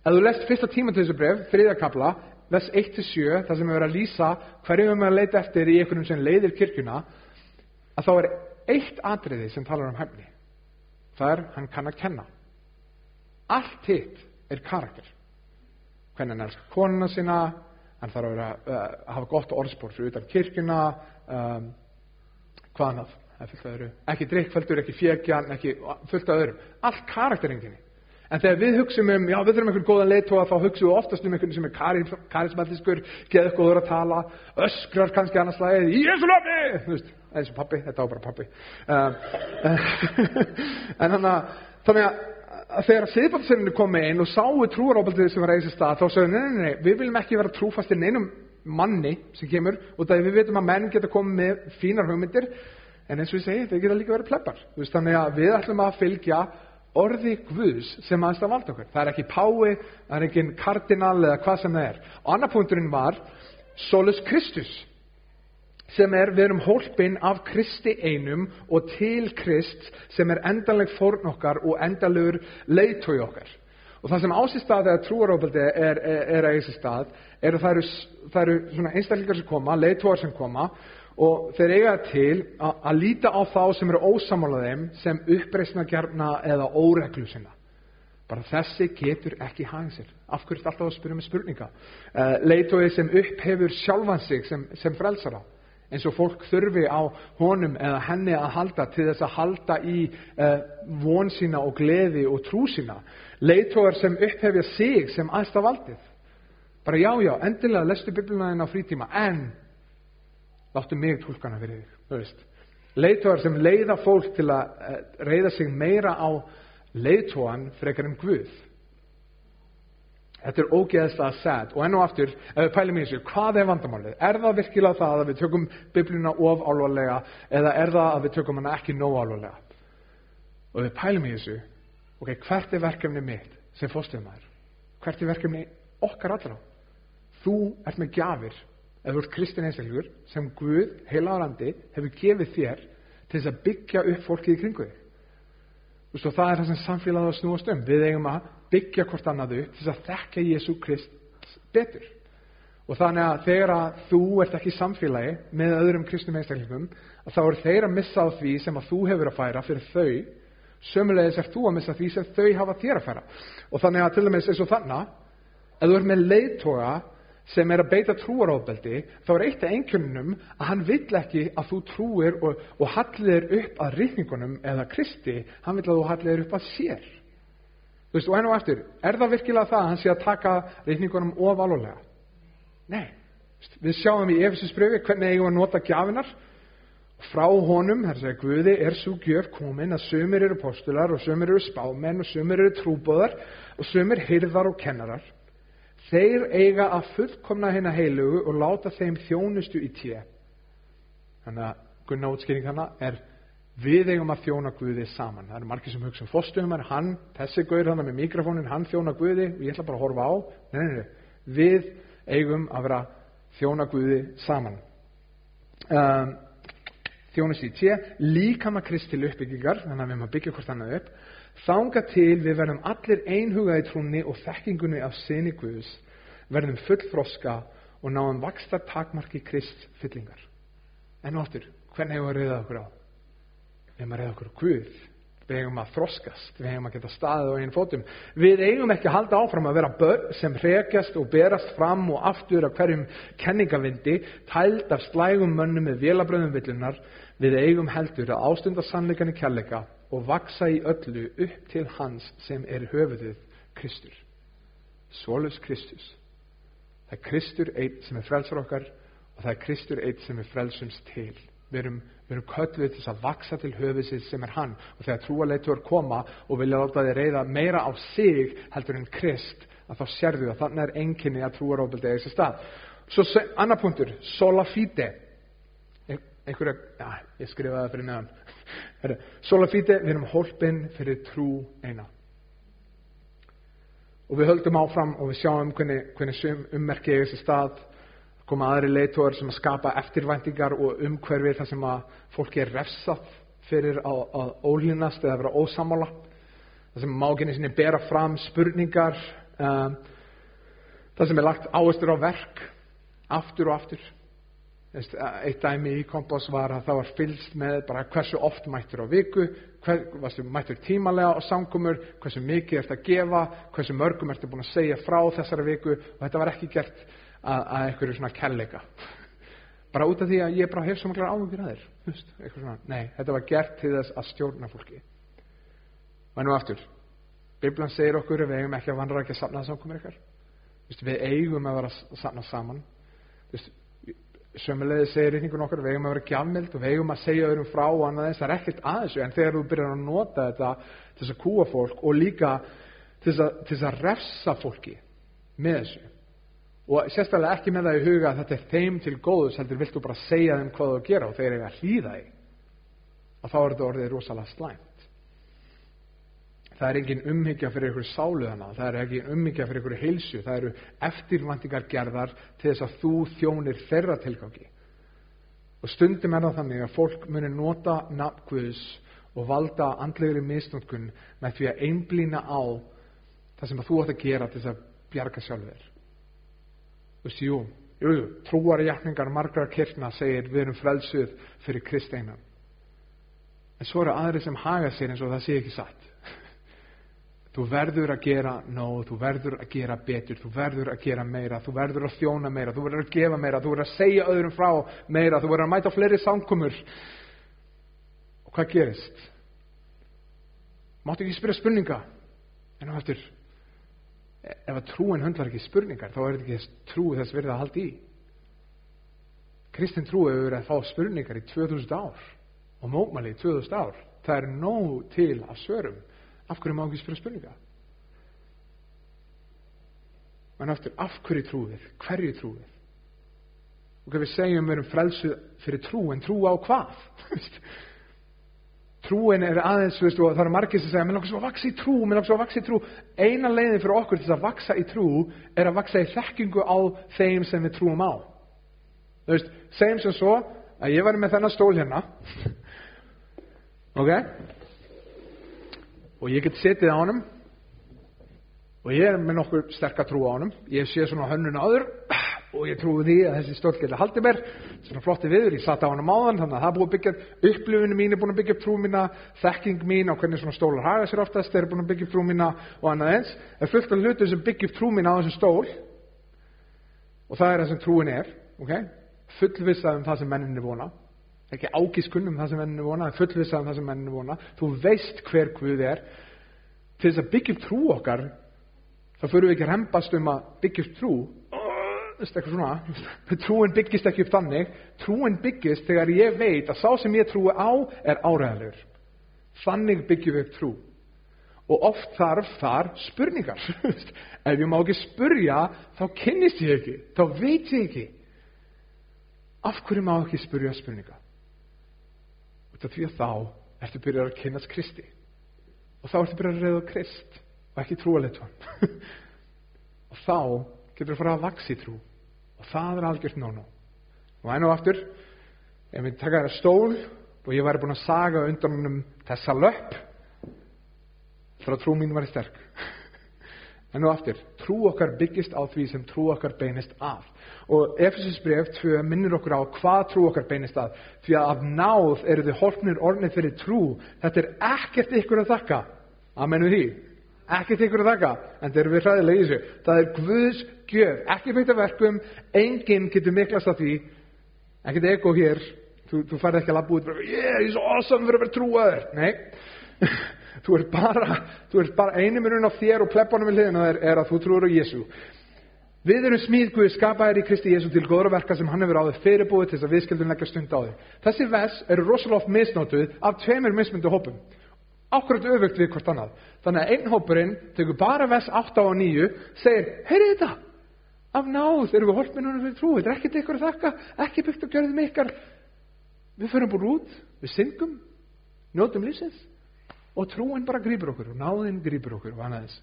Ef þú lest fyrsta tímatöðsubref þriðakabla, les 1-7 það sem er að lýsa hverju við að leita eftir í einhvernum sem leiðir kirkuna að þá er eitt atriði sem talar um hæfni. Það er, hann kann að kenna. Allt hitt er karakter hvernig hann elskar konuna sína? Hann þarf að, vera, uh, hafa gott orðspór fyrir utan kirkuna um, hvað annað? Ekki drikkfældur, ekki fjegjan ekki fullt af öðrum. Allt karakterenginni en þegar við hugsaum um, já við þurfum einhvern góðan leitóa þá hugsaum við oftast um einhvern sem er karismatiskur geður góður að tala öskrar kannski annars lagið Jésu löfni eins og pappi, þetta á bara pappi um, en þannig að að að þegar siðbátsirinu komi inn og sáu trúarópaldið sem var eða stað, þá sagðu, nei, nei, nei, við viljum ekki vera trúfastir neinum manni sem kemur. Og það við veitum að menn geta komið með fínar hugmyndir en eins og ég segi, þeir geta líka verið pleppar þannig að við ætlum að fylgja orði Guðs sem aðstæða vald okkur. Það er ekki pái, það er ekki kardinal eða hvað sem það er. Og annar punkturinn var Solus Kristus sem er við erum hólpinn af Kristi einum og til Krist sem er endanleg fórn okkar og endalur leiðtói okkar. Og það sem ásist stað eða trúarófaldi er, er, er að þessi stað er að það eru, það eru svona einstaklingar sem koma, leiðtóar sem koma og þeir eiga til að, að líta á þá sem eru ósamála þeim sem uppreisna gerna eða óreglu sinna. Bara þessi getur ekki hangið sér. Af hverju er alltaf að spyrja með spurninga? Uh, leitói sem upphefur sjálfan sig sem, sem frelsara eins og fólk þurfi á honum eða henni að halda til þess að halda í uh, von sína og gleði og trú sína. Leitóar sem upphefja sig sem aðsta valdið. Bara já já, endilega lestu biblinaðin á frítíma en láttu mig tólkana fyrir þig leitóar sem leiða fólk til að uh, reyða sig meira á leiðtóan frekar en Guð. Þetta er ógeðslega sad og enn og aftur, ef við pælum í þessu, hvað er vandamálið? Er það virkilega það að við tökum biblina of álvarlega eða er það að við tökum hana ekki nóg álvarlega? Og við pælum í þessu, ok, hvert er verkefni mitt sem fórstöðumæður? Hvert er verkefni okkar allra? Þú ert með gjafir, ef þú ert kristin einstaklegur, sem Guð, heila á landi, hefur gefið þér til þess að byggja upp fólkið í kringu þig. Vistu, það er það sem samfélagið að snúast um. Við eigum að byggja hvort annað upp til að þekka Jésu Krist betur. Og þannig að þegar að þú ert ekki í samfélagi með öðrum kristum einstaklingum, að þá er þeir að missa á því sem að þú hefur að færa fyrir þau, sömulegis er þú að missa því sem þau hafa þér að færa. Og þannig að til dæmis eins og þannig, að þú ert með leiðtoga sem er að beita trúaróðbeldi þá er eitt af einhjörnum að hann vill ekki að þú trúir og, og hallir upp að rýtningunum eða Kristi, hann vill að þú hallir upp að sér þú veist og enn og eftir er það virkilega það að hann sé að taka rýtningunum of alveg nei, við sjáum í Efesusbröfi hvernig eigum að nota gjafinar frá honum, þar segja Guði er svo gjöf komin að sömur eru postular og sömur eru spámenn og sömur eru trúbóðar og sömur hyrðar og kennarar. Þeir eiga að fullkomna hérna heilugu og láta þeim þjónustu í tíu. Þannig að Gunnar útskýring hana er við eigum að þjóna Guði saman. Það eru margir sem hugsa um fórstöðumar, hann, þessi Guður hann með mikrofónin, hann þjóna Guði og ég ætla bara að horfa á. Nei, nei, nei, við eigum að vera þjóna Guði saman. Um, þjónustu í tíu, líka maður kristil uppbyggingar, þannig að við að byggja hvort annað upp Þanga til við verðum allir einhuga í trúni og þekkingunni af sinni Guðs, verðum fullfroska og náum vakstar takmarki krist fyllingar. En áttur, hvernig hefur við reyðað okkur á? Að reyða okkur Guð. Við hefum að þroskast, við hefum að geta staðið á einn fótum. Við eigum ekki að halda áfram að vera börn sem hrekjast og berast fram og aftur af hverjum kenningavindi, tæld af slægum mönnum með vélabröðum villunar. Við eigum heldur að ástunda sannleikan í kærleika og vaksa í öllu upp til hans sem er höfuðið Kristur. Svolus Kristus. Það er Kristur eitt sem er frelsar okkar og það er Kristur eitt sem er frelsums til. Við erum, við erum kölluð til að vaksa til höfuðsins sem er hann og þegar trúaleitur koma og vilja láta þið reyða meira á sig heldur en Krist að þá sérðu að þannig er enginni að trúaróbildi eða þessi stað. Svo annar punktur, sola fide. Einhverja, já, ég skrifaði það fyrir neðan Sola fíti, við erum hólpinn fyrir trú eina. Og við höldum áfram og við sjáum hvernig, hvernig ummerkið er þessi stað. Koma aðri leitóður sem að skapa eftirvæntingar og umhverfið þar sem að fólki er refsað fyrir að, að ólínast eða vera ósamála. Það sem máginni sinni bera fram spurningar. Um, það sem er lagt áherslu á verk aftur og aftur eitt dæmi í kompás var að það var fylst með bara hversu oft mættur á viku hver, mættur tímalega á samkomur hversu mikið ert að gefa hversu mörgum ert að búin að segja frá þessari viku og þetta var ekki gert að, að einhverju svona kellega bara út af því að ég bara hef svo maklar áhugur að þér nei, þetta var gert til þess að stjórna fólki. Og ennú aftur Biblan segir okkur að við eigum ekki að vandra ekki að sapna samkomur ykkar við eigum að vera að sapna saman. Sömulegði segir reyningun okkar við eigum að vera gjafmild og við eigum að segja öðrum frá og annað þess, það er ekkert aðeins en þegar þú byrjar að nota þetta til þess að kúa fólk og líka til þess að, til þess að refsa fólki með þessu og sérstaklega ekki með það í huga að þetta er þeim til góðus heldur viltu bara segja þeim hvað þú gera og þeir eiga að hlýða í og þá er þetta orðið rosalega slæmt. Það er engin umhyggja fyrir ykkur sálu þannig það er ekki umhyggja fyrir ykkur heilsu. Það eru eftirvæntingar gerðar til þess að þú þjónir þeirra tilgangi. Og stundum er það þannig að fólk munir nota nafnkvöðs og valda andlegri misnótkun með því að einblýna á það sem að þú átt að gera til þess að bjarga sjálfur veist, jú, jú, trúarjafningar margra kirkna segir við erum frelsuð fyrir Kristeinan en svo eru aðri sem haga sér eins og það sé ekki satt. Þú verður að gera nóg, þú verður að gera betur þú verður að gera meira, þú verður að þjóna meira þú verður að gefa meira, þú verður að segja öðrum frá meira, þú verður að mæta fleiri samkomur. Og hvað gerist? máttu ekki spyrja spurninga? En á eftir ef að trúin höndlar ekki spurningar þá er þetta ekki trú þess verið að halda í. Kristin trú hefur verið að fá spurningar í 2000 ár og mókmæli í 2000 ár. Það er nóg til að svörum. Af hverju má ekki spyrja spurninga? En eftir af hverju trúið hverju trúið og hvað við segjum við erum frelsuð fyrir trú en trú á hvað trúin er aðeins, veist, og það eru margir sem segja mér langar svo að vaksa í trú, mér langar svo að vaksa í trú. Eina leiðin fyrir okkur til að vaksa í trú er að vaksa í þekkingu á þeim sem við trúum á. Þú veist, segjum sem svo að ég var með þennan stól hérna. Ok? Og ég get setið á honum. Og ég er með nokkur sterkar trú á honum. Ég sé svona hönnun áður og ég trúi því að þessi stóll geti haldið mér. Svona flotti viður, ég satt á hann á máðan þannig að það er búið að byggja upplifinu mín er búin að byggja upp trú mína, þekking mín á hvernig svona stólar haga sér oftast, þeir eru búin að byggja upp trú mína og annað eins, er fullt af hlutum sem byggja upp trú mína á þessum stól og það er það sem trúin er okay? fullvissað um það sem menninni vona. Ekki ágískunn um það sem menninni vona fullvissað um það sem menninni vona. Þú veist hver Guð er. Til þess að byggja upp trú okkar þá fyrir við ekki að rempast um að byggja upp trú trúin byggist ekki upp þannig. Trúin byggist þegar ég veit að sá sem ég trúi á er áræðilegur þannig byggjum við upp trú. Og oft þarf þar spurningar. Ef ég má ekki spurja þá kynnist ég ekki þá veit ég ekki. Af hverju má ekki spurja spurninga? Út af því að þá ertu byrjað að kynnast Kristi. Og þá ertu byrjað að reyða Krist og ekki trúaleitt og þá getur þú að fara að vaks í trú og það er algjört nóg-nóg og enn og aftur ef við taka það stól og ég væri búin að saga undan um þessa löpp þar að trú mín var sterk. Enn og aftur, trú okkar byggist á því sem trú okkar beinist af og Efesus bref 2 minnir okkur á hvað trú okkar beinist af því að af náð eru þið horfnir ornið fyrir trú. Þetta er ekkert ykkur að þakka. Að mennu því ekkert ykkur að þakka en það eru við hræðilega í þessu. Það er Guðs gjöf, ekki byggt af verkum enginn getur miklast af því. Ekkert ego hér. Þú, þú færði ekki að labba út yeah, ég er svo awesome fyrir að vera trúaður. Nei, þú ert bara bara einu minun á þér og pleppanum við hliðina þér er að þú trúur á Jésu við erum smíð Guð skapaðir í Kristi Jésu til góðra verka sem hann hefur áður fyrirbúið til þess að við skildum leggja stund á því þessi vers eru rosalega oft misnótuð af tveimur mismundu hópum ákveðt öfugt við hvort annað. Þannig að einn hópurinn tekur bara vers 8 og 9 segir, heyrðu þetta? Af náð erum við holminunum fyrir trú. Þetta er ekkert ykkur að þakka, ekki byggt að gjörðum ykkar. Við förum búin út við syngum, njótum lífsins og trúin bara grýpur okkur og náðin grýpur okkur og annaðins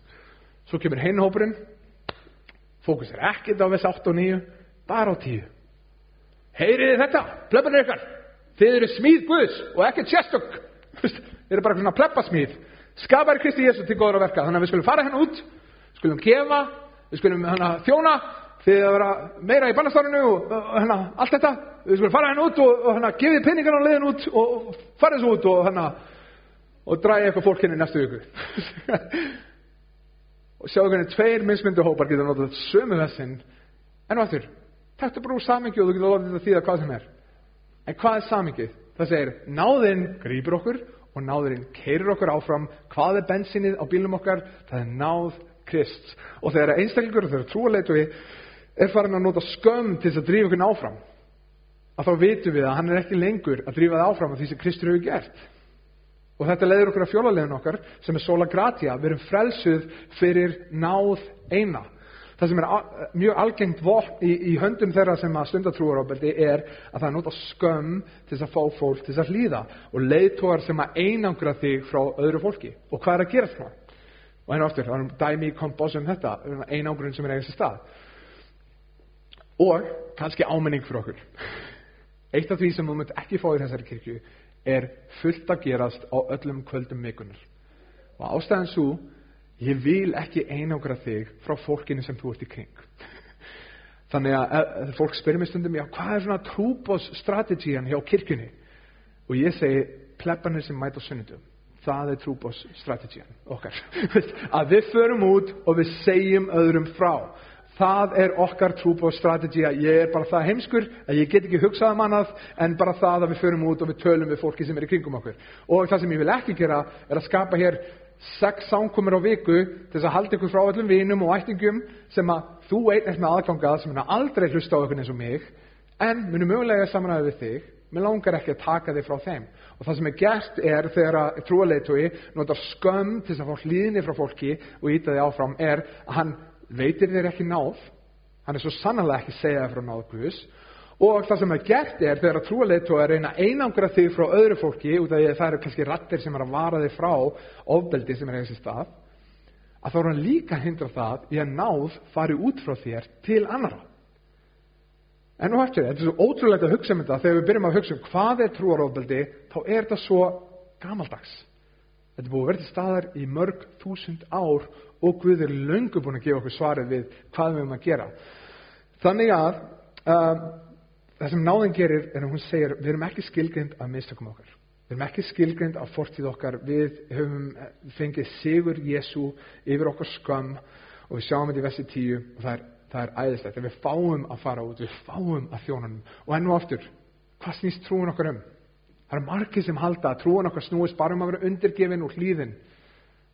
svo kemur hinn hópurinn fókus er ekkert á vers 8 og 9 bara á 10 heyriði þetta, plöpunir ykkar? Þið eru smíð Guðs og ekkert sérstök Þeir eru bara svona pleppasmíð. Skapar Kristi Jésu til góður að verka. Þannig að við skulum fara henn út, skulum gefa, við skulum hana, þjóna, þið að vera meira í bannastárinu og hana, allt þetta. Við skulum fara henn út og, og hana, gefið pinningan á leiðin út og, farið svo út og, hana, og dræði eitthvað fólk henni næstu viku. og sjáu hvernig tveir mismyndu hópar geta notað sömu vessin. En þurr? Þetta er bara úr samingi og þú getur lofðið að þýða hvað sem er. En hvað er samingið? Það segir, náðinn grýpur okkur og náðurinn keirir okkur áfram. Hvað er bensinnið á bílum okkar? Það er náð Krist og þegar einstaklingur og þegar trúaleitu við er farin að nota skömm til þess að drífa okkur áfram að þá vitum við að hann er ekki lengur að drífa það áfram af því sem Kristur hefur gert. Og þetta leiður okkur að fjólalegin okkar sem er sola gratia, við erum frelsuð fyrir náð eina Það sem er mjög algengt vopn í, í höndum þeirra sem að stundatrúaróbeldi er að það nota skömm til þess að fá fólk til þess að hlýða og leiðtóar sem að einangra þig frá öðru fólki. Og hvað er að gera það? Og henni oftir, það er um dæmi í kompósum þetta, einangrun sem er eigast í stað. Og kannski áminning fyrir okkur. Eitt af því sem þú munt ekki fá í þessari kirkju er fullt að gerast á öllum kvöldum mikunar. Og ástæðan svo Ég vil ekki einangra þig frá fólkinu sem þú ert í kring. Þannig að fólk spyrir mig stundum, já, hvað er svona trúbósstrategían hjá kirkjunni? Og ég segi, plebbanir sem mæta á sunnudum. Það er trúbósstrategían okkar. Að við förum út og við segjum öðrum frá. Það er okkar trúbósstrategía. Ég er bara það heimskur að ég get ekki hugsað um annað en bara það að við förum út og við tölum við fólki sem er í kringum okkur. Og það sem ég vil ekki gera er að skapa hér sex samkomur á viku til þess að halda ykkur frá öllum vinum og ættingum sem að þú einn er með aðgangað sem er aldrei hlusta á ykkur eins og mig en munum mögulega samanæði við þig. Mér langar ekki að taka þig frá þeim. Og það sem er gert er þegar að trúaleitói notar skömm til þess að fá hlýðinni frá fólki og íta þig áfram er að hann veitir þér ekki náð. Hann er svo sannlega ekki segja þér frá náð Guðs og það sem er gert er þegar að trúaleitói að reyna einangra þig frá öðru fólki út af því að það eru kannski rattir sem er að vara þig frá ofbeldi sem er eða sér stað að þá er hann líka að hindra það í að náð fari út frá þér til annara En nú eftir, þetta er svo ótrúlega að hugsa um þetta, þegar við byrjum að hugsa um hvað er trúarófbeldi, þá er þetta svo gamaldags. Þetta er búið að vera til staðar í mörg þúsund ár og Guð er löngu búin að gefa okkur svarið við hvað við erum að gera. Þannig að um, það sem náðin gerir er að hún segir, við erum ekki skilgrind af mistökum okkar. Við erum ekki skilgrind af fortíð okkar, við höfum fengið sigur Jésu yfir okkar skam og við sjáum þetta í vessi tíu og það er það er æðislegt, við fáum að fara út við fáum að þjóna hann og enn og aftur, hvað snýst trúin okkar um? Það er margir sem halda að trúin okkar snúist bara um að vera undirgefin og hlýðin.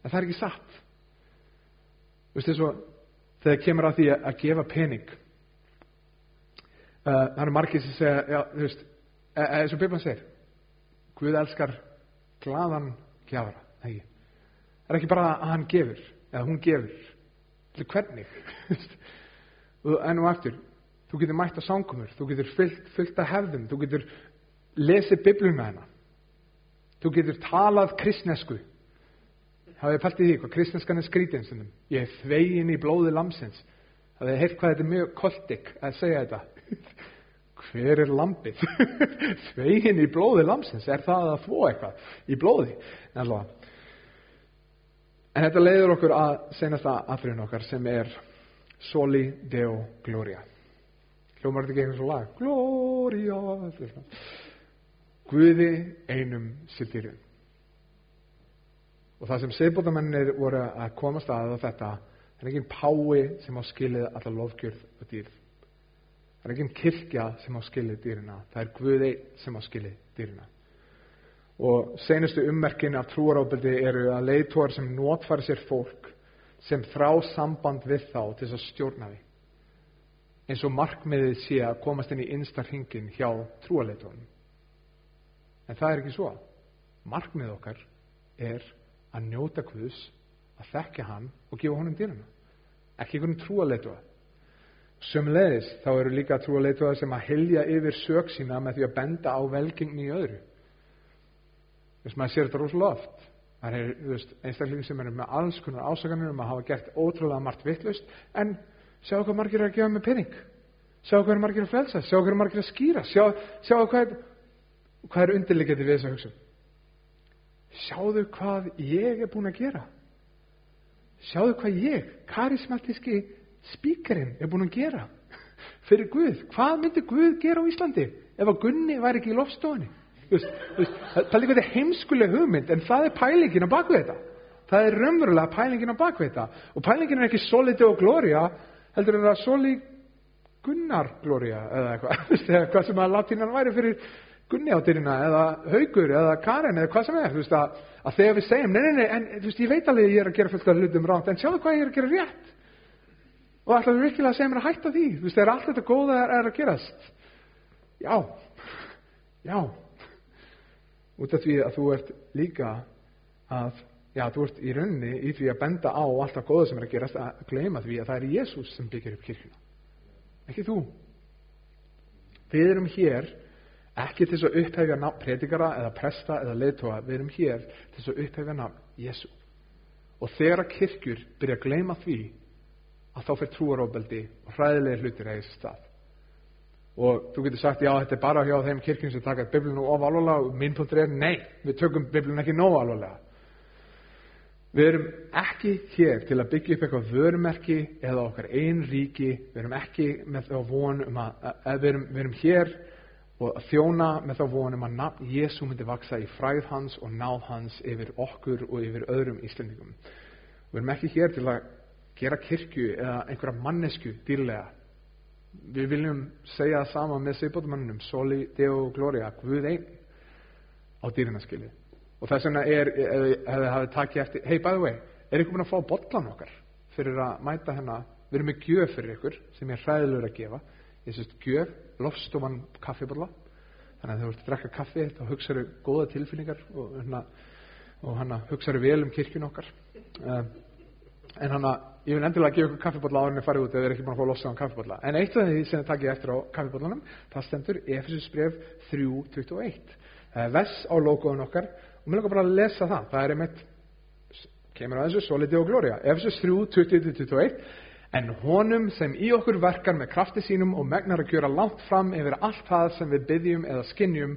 En það er ekki satt. Þú veist þess að þegar kemur að því að gefa pening uh, það eru margir sem segja já, þú veist, e- e- eins og Bibban segir Guð elskar glaðan gjafara, það er ekki bara að hann gefur eða hún gefur til hvernig og enn og aftur þú getur mætt á sangumur, þú getur fyllt, fyllt að hefðum, þú getur lesið biblum með hana þú getur talað kristnesku. Hafið pælt í því hvað kristneskan er skrítinn stundum? Ég er þvegin í blóði lamsins. Hafið heilt hvað þetta er mjög koltik að segja þetta hver er lambið? Þvegin í blóði lamsins er það að þvó eitthvað í blóði? En, en þetta leiður okkur að senasta aðfyrin okkar sem er Soli Deo Gloria. Hljómar þetta ekki eitthvað svo lag? Gloria Guði einum sildýrun og það sem segbótamennir voru að komast að þetta er ekki pái sem á skilið allar lofgjörð og dýr það er ekki kirkja sem á skilið dýrina það er Guði sem á skilið dýrina. Og senustu ummerkin af trúarábeldi eru að leiðtóar sem notfæri sér fólk sem þrá samband við þá til þess að stjórna því. Eins og markmiðið sé að komast inn í innsta hringin hjá trúaleitónum en það er ekki svo. Markmiðið okkar er að njóta Guðs að þekkja hann og gefa honum dýrana ekki einhvern trúaleitóa sömulegis þá eru líka trúaleitóa sem að helja yfir sög sína með því að benda á velgengni í öðru. Þess maður sér þetta rosalega oft. Það er veist, einstaklingi sem eru með alls konar ásakanir um að hafa gert ótrúlega margt vittlust en sjá hvað margir er að gefa með pening. Sjá hvað er margir að frelsa sjá hvað er margir að skýra sjá, sjá hvað er, hvað er undirliggjandi við þess að hugsa sjáðu hvað ég er búin að gera. Sjáðu hvað ég karismatíski spíkarinn er búin að gera? Fyrir Guð hvað myndi Guð gera á Íslandi ef að Gunni væri ekki í lofstofunni það er líka heimskuleg hugmynd en það er pælingin á bakvið þetta. Það er raunverulega pælingin á bakvið þetta. Og pælingin er ekki solidi og gloria heldur en það soli gunnar gloria eða eitthvað. Hvað sem að latínan væri fyrir gunni á dyrina eða haugur eða karen eða hvað sem er að, að þegar við segjum, nei, nei, nei, en veist, ég veit alveg að ég er að gera fullt af hlutum ránt en sjáðu hvað ég er að gera rétt og ætlaðu virkilega að segja mér að hætta því? Þú veist, þegar allt þetta góða er, er að gerast. Já, já. Út af því að þú ert líka að, já, þú ert í rauninni í því að benda á allt það góða sem er að gerast að gleyma því að það er Jésús sem byggir upp kirkuna ekki þú. Við erum hér ekki til að upphefja nafn predikara eða presta eða leiðtóa við erum hér til að upphefja nafn Jésú og þegar að kirkjur byrja að gleyma því að þá fyrir trúaróbeldi og hræðilega hlutir eða þessi stað og þú getur sagt já þetta er bara hjá þeim kirkjum sem taka biblinu of alvarlega og minn punktur er nei, við tökum biblinu ekki nóg alvarlega Við erum ekki hér til að byggja upp eitthvað vörumerki eða okkar einn ríki. Við erum ekki með þá von um að, að, við, erum, við erum hér og að þjóna með þá von um að nafn Jésu myndi vaksa í fræð hans og náð hans yfir okkur og yfir öðrum Íslendingum. Við erum ekki hér til að gera kirkju eða einhverja mannesku dýrlega. Við viljum segja það sama með segbótumannunum, soli, deo, gloria, Guð einn á dýrinaskilið. Og þess vegna er, ef þið hafið takið eftir, hey by the way, er ykkur búin að fá bollan okkar fyrir að mæta hennar, við erum með gjöf fyrir ykkur sem ég er hræðilegur að gefa. Ég sést gjöf, lofstofan kaffibolla, þannig að þú ert að drekka kaffi þá hugsaðu góða tilfinningar og, hana, og hana, hugsaðu vel um kirkjun okkar. Um, en hann að ég vil endilega gefa ykkur kaffibotla árinni farið út ef þið er ekki búin að fá losa á um kaffibotla en eitt af því sem þið takkið eftir á kaffibotlanum það stendur Efesus bref 3.21 það er vess á logoðun okkar og mér langar bara að lesa það. Það er einmitt kemur að þessu solidi og glória Efesus 3.20-21 en honum sem í okkur verkar með krafti sínum og megnar að gjöra langt fram yfir allt það sem við byggjum eða skinnjum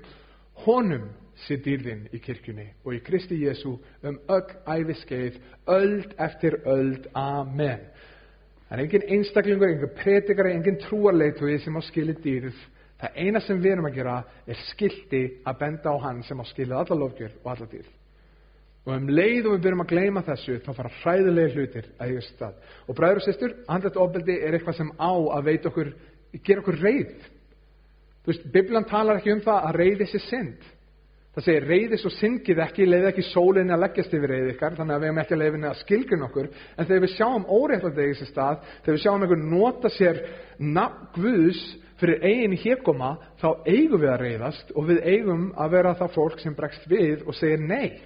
honum sé dýrðin í kirkjunni og í Kristi Jésu um öll æfiskeið, öld eftir öld, amen. Það er engin einstaklingur, engin predikari, engin trúarleituði sem á skilið dýrð. Það eina sem við erum að gera er skildi að benda á hann sem á skilið alla lofgjör og alla dýrð. Og um leið og við byrjum að gleyma þessu, þá fara hræðilega hlutir að eiga stað. Og bræður og sýstur, andlet ofbeldi er eitthvað sem á að veita okkur, gera okkur reyð. Þú veist, Biblan talar ekki um það að reyði sér synd. Það segir reyðis og syngið ekki, leiði ekki sólinni að leggjast yfir reyði ykkar, þannig að við hefum ekki að leiðinni að skilgjum okkur. En þegar við sjáum óréttlega í þessi stað, þegar við sjáum einhvern nota sér nafn Guðs fyrir eigin hérkoma, þá eigum við að reyðast og við eigum að vera það fólk sem bregst við og segir nei.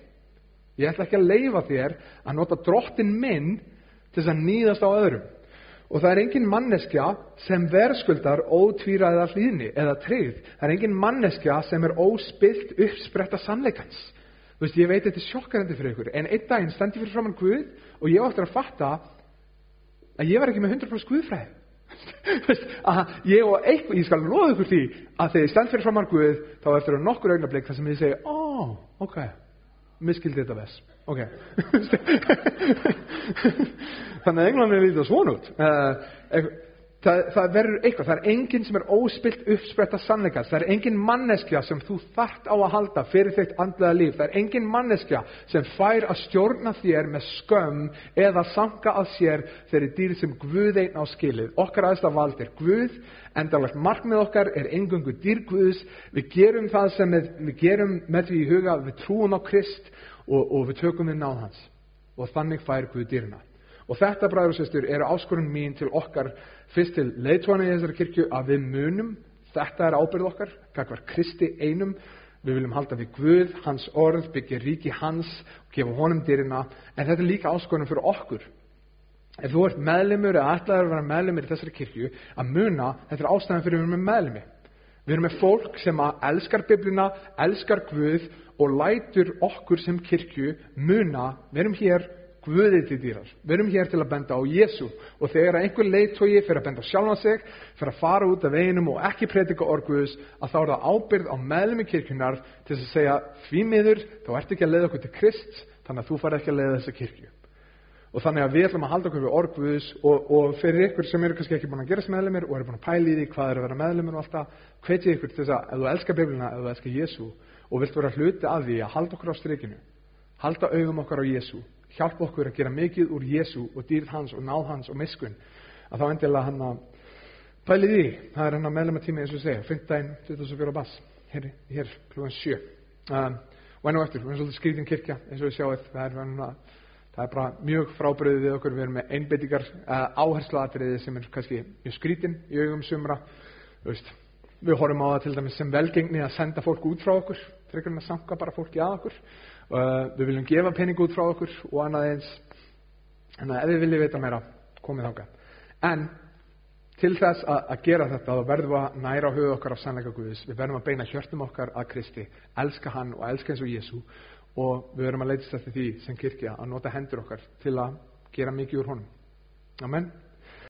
Ég ætla ekki að leifa þér að nota drottin minn til þess að nýðast á öðrum. Og það er engin manneskja sem verðskuldar ótvíraða hlýðni eða tryggð. Það er engin manneskja sem er óspilt uppspretta sannleikans. Þú veist, ég veit þetta er sjokkarandi fyrir ykkur. En einn daginn standi fyrir framann Guð og ég áttur að fatta að ég var ekki með 100% Guðfræði. að ég og eitthvað, ég skal loða ykkur því að þegar ég stend fyrir framann Guð þá eftir að nokkur augnablik þar sem ég segi, ó, oh, ok, miskildi þetta ves. Ok. Þannig að England er lítið svona út. Uh, það, það verður eitthvað, það er enginn sem er óspilt uppspretta sannleikast, það er enginn manneskja sem þú þart á að halda fyrir þeitt andlega líf, það er enginn manneskja sem fær að stjórna þér með skömm eða sanka að sér þeirri dýr sem Guð einn á skilið. Okkar aðstaf vald er Guð, endalagt markmið okkar er engungu dýr Guðs, við gerum það sem við, við gerum með því í huga, við trúum á Krist og, og við tökum við náð hans og þannig fær Guð dýrna. Og þetta, bræður og sestur, eru áskorun mín til okkar, fyrst til leittóna í þessari kirkju, að við munum, þetta er ábyrð okkar, kakvar Kristi einum, við viljum halda við Guð, hans orð, byggja ríki hans, og gefa honum dyrina, en þetta er líka áskorun fyrir okkur. Ef þú ert meðlimur eða ætlaður að vera meðlimur í þessari kirkju, að muna, þetta er ástæðan fyrir við erum með meðlimi. Við erum með fólk sem elskar Biblina, elskar Guð og lætur okkur sem kirkju muna, við erum hér Guðið til dýrar. Við erum hér til að benda á Jésu og þegar einhver leiðtói fyrir að benda sjálf á sig, fyrir að fara út af veginum og ekki predika orguðus, að þá er það ábyrð á meðlum í kirkjunar til að segja því miður, þá ert ekki að leiða okkur til Krist, þannig að þú fara ekki að leiða þessa kirkju. Og þannig að við ætlum að halda okkur við orguðus og, og fyrir ykkur sem eru kannski ekki búin að gerast meðlumir og eru búin að pæli í því hvað er að vera meðlumir og alltaf, hvetja ykkur til þess að ef þú elskar Biblina, ef þú elskar Jésu og vilt vera hluti af því að halda okkur á strykinu, halda augum okkar á Jésu hjálpa okkur að gera mikið úr Jésu og dýrð hans og náð hans og miskun að þá endilega hann að pæli því, það er hann að meðlema tími eins og segja, 15. 24. bass hér, hér klúan 7 um, og það er, bara mjög frábriðið við okkur við erum með einbeitingar áhersluatriði sem er kannski mjög skrítin í augum sumra við horfum á það til dæmis sem velgengni að senda fólk út frá okkur frekar en að sanga bara fólki að okkur Uh, við viljum gefa pening út frá okkur og annað eins. Að ef við viljum vita meira, komið þáka. En til þess að, að gera þetta, þá verðum við að næra á höfu okkar af sannleika Guðis. Við verðum að beina hjörtum okkar að Kristi, elska hann og elska eins og Jésu og við verðum að leitast eftir því sem kirkja að nota hendur okkar til að gera mikið úr honum. Amen.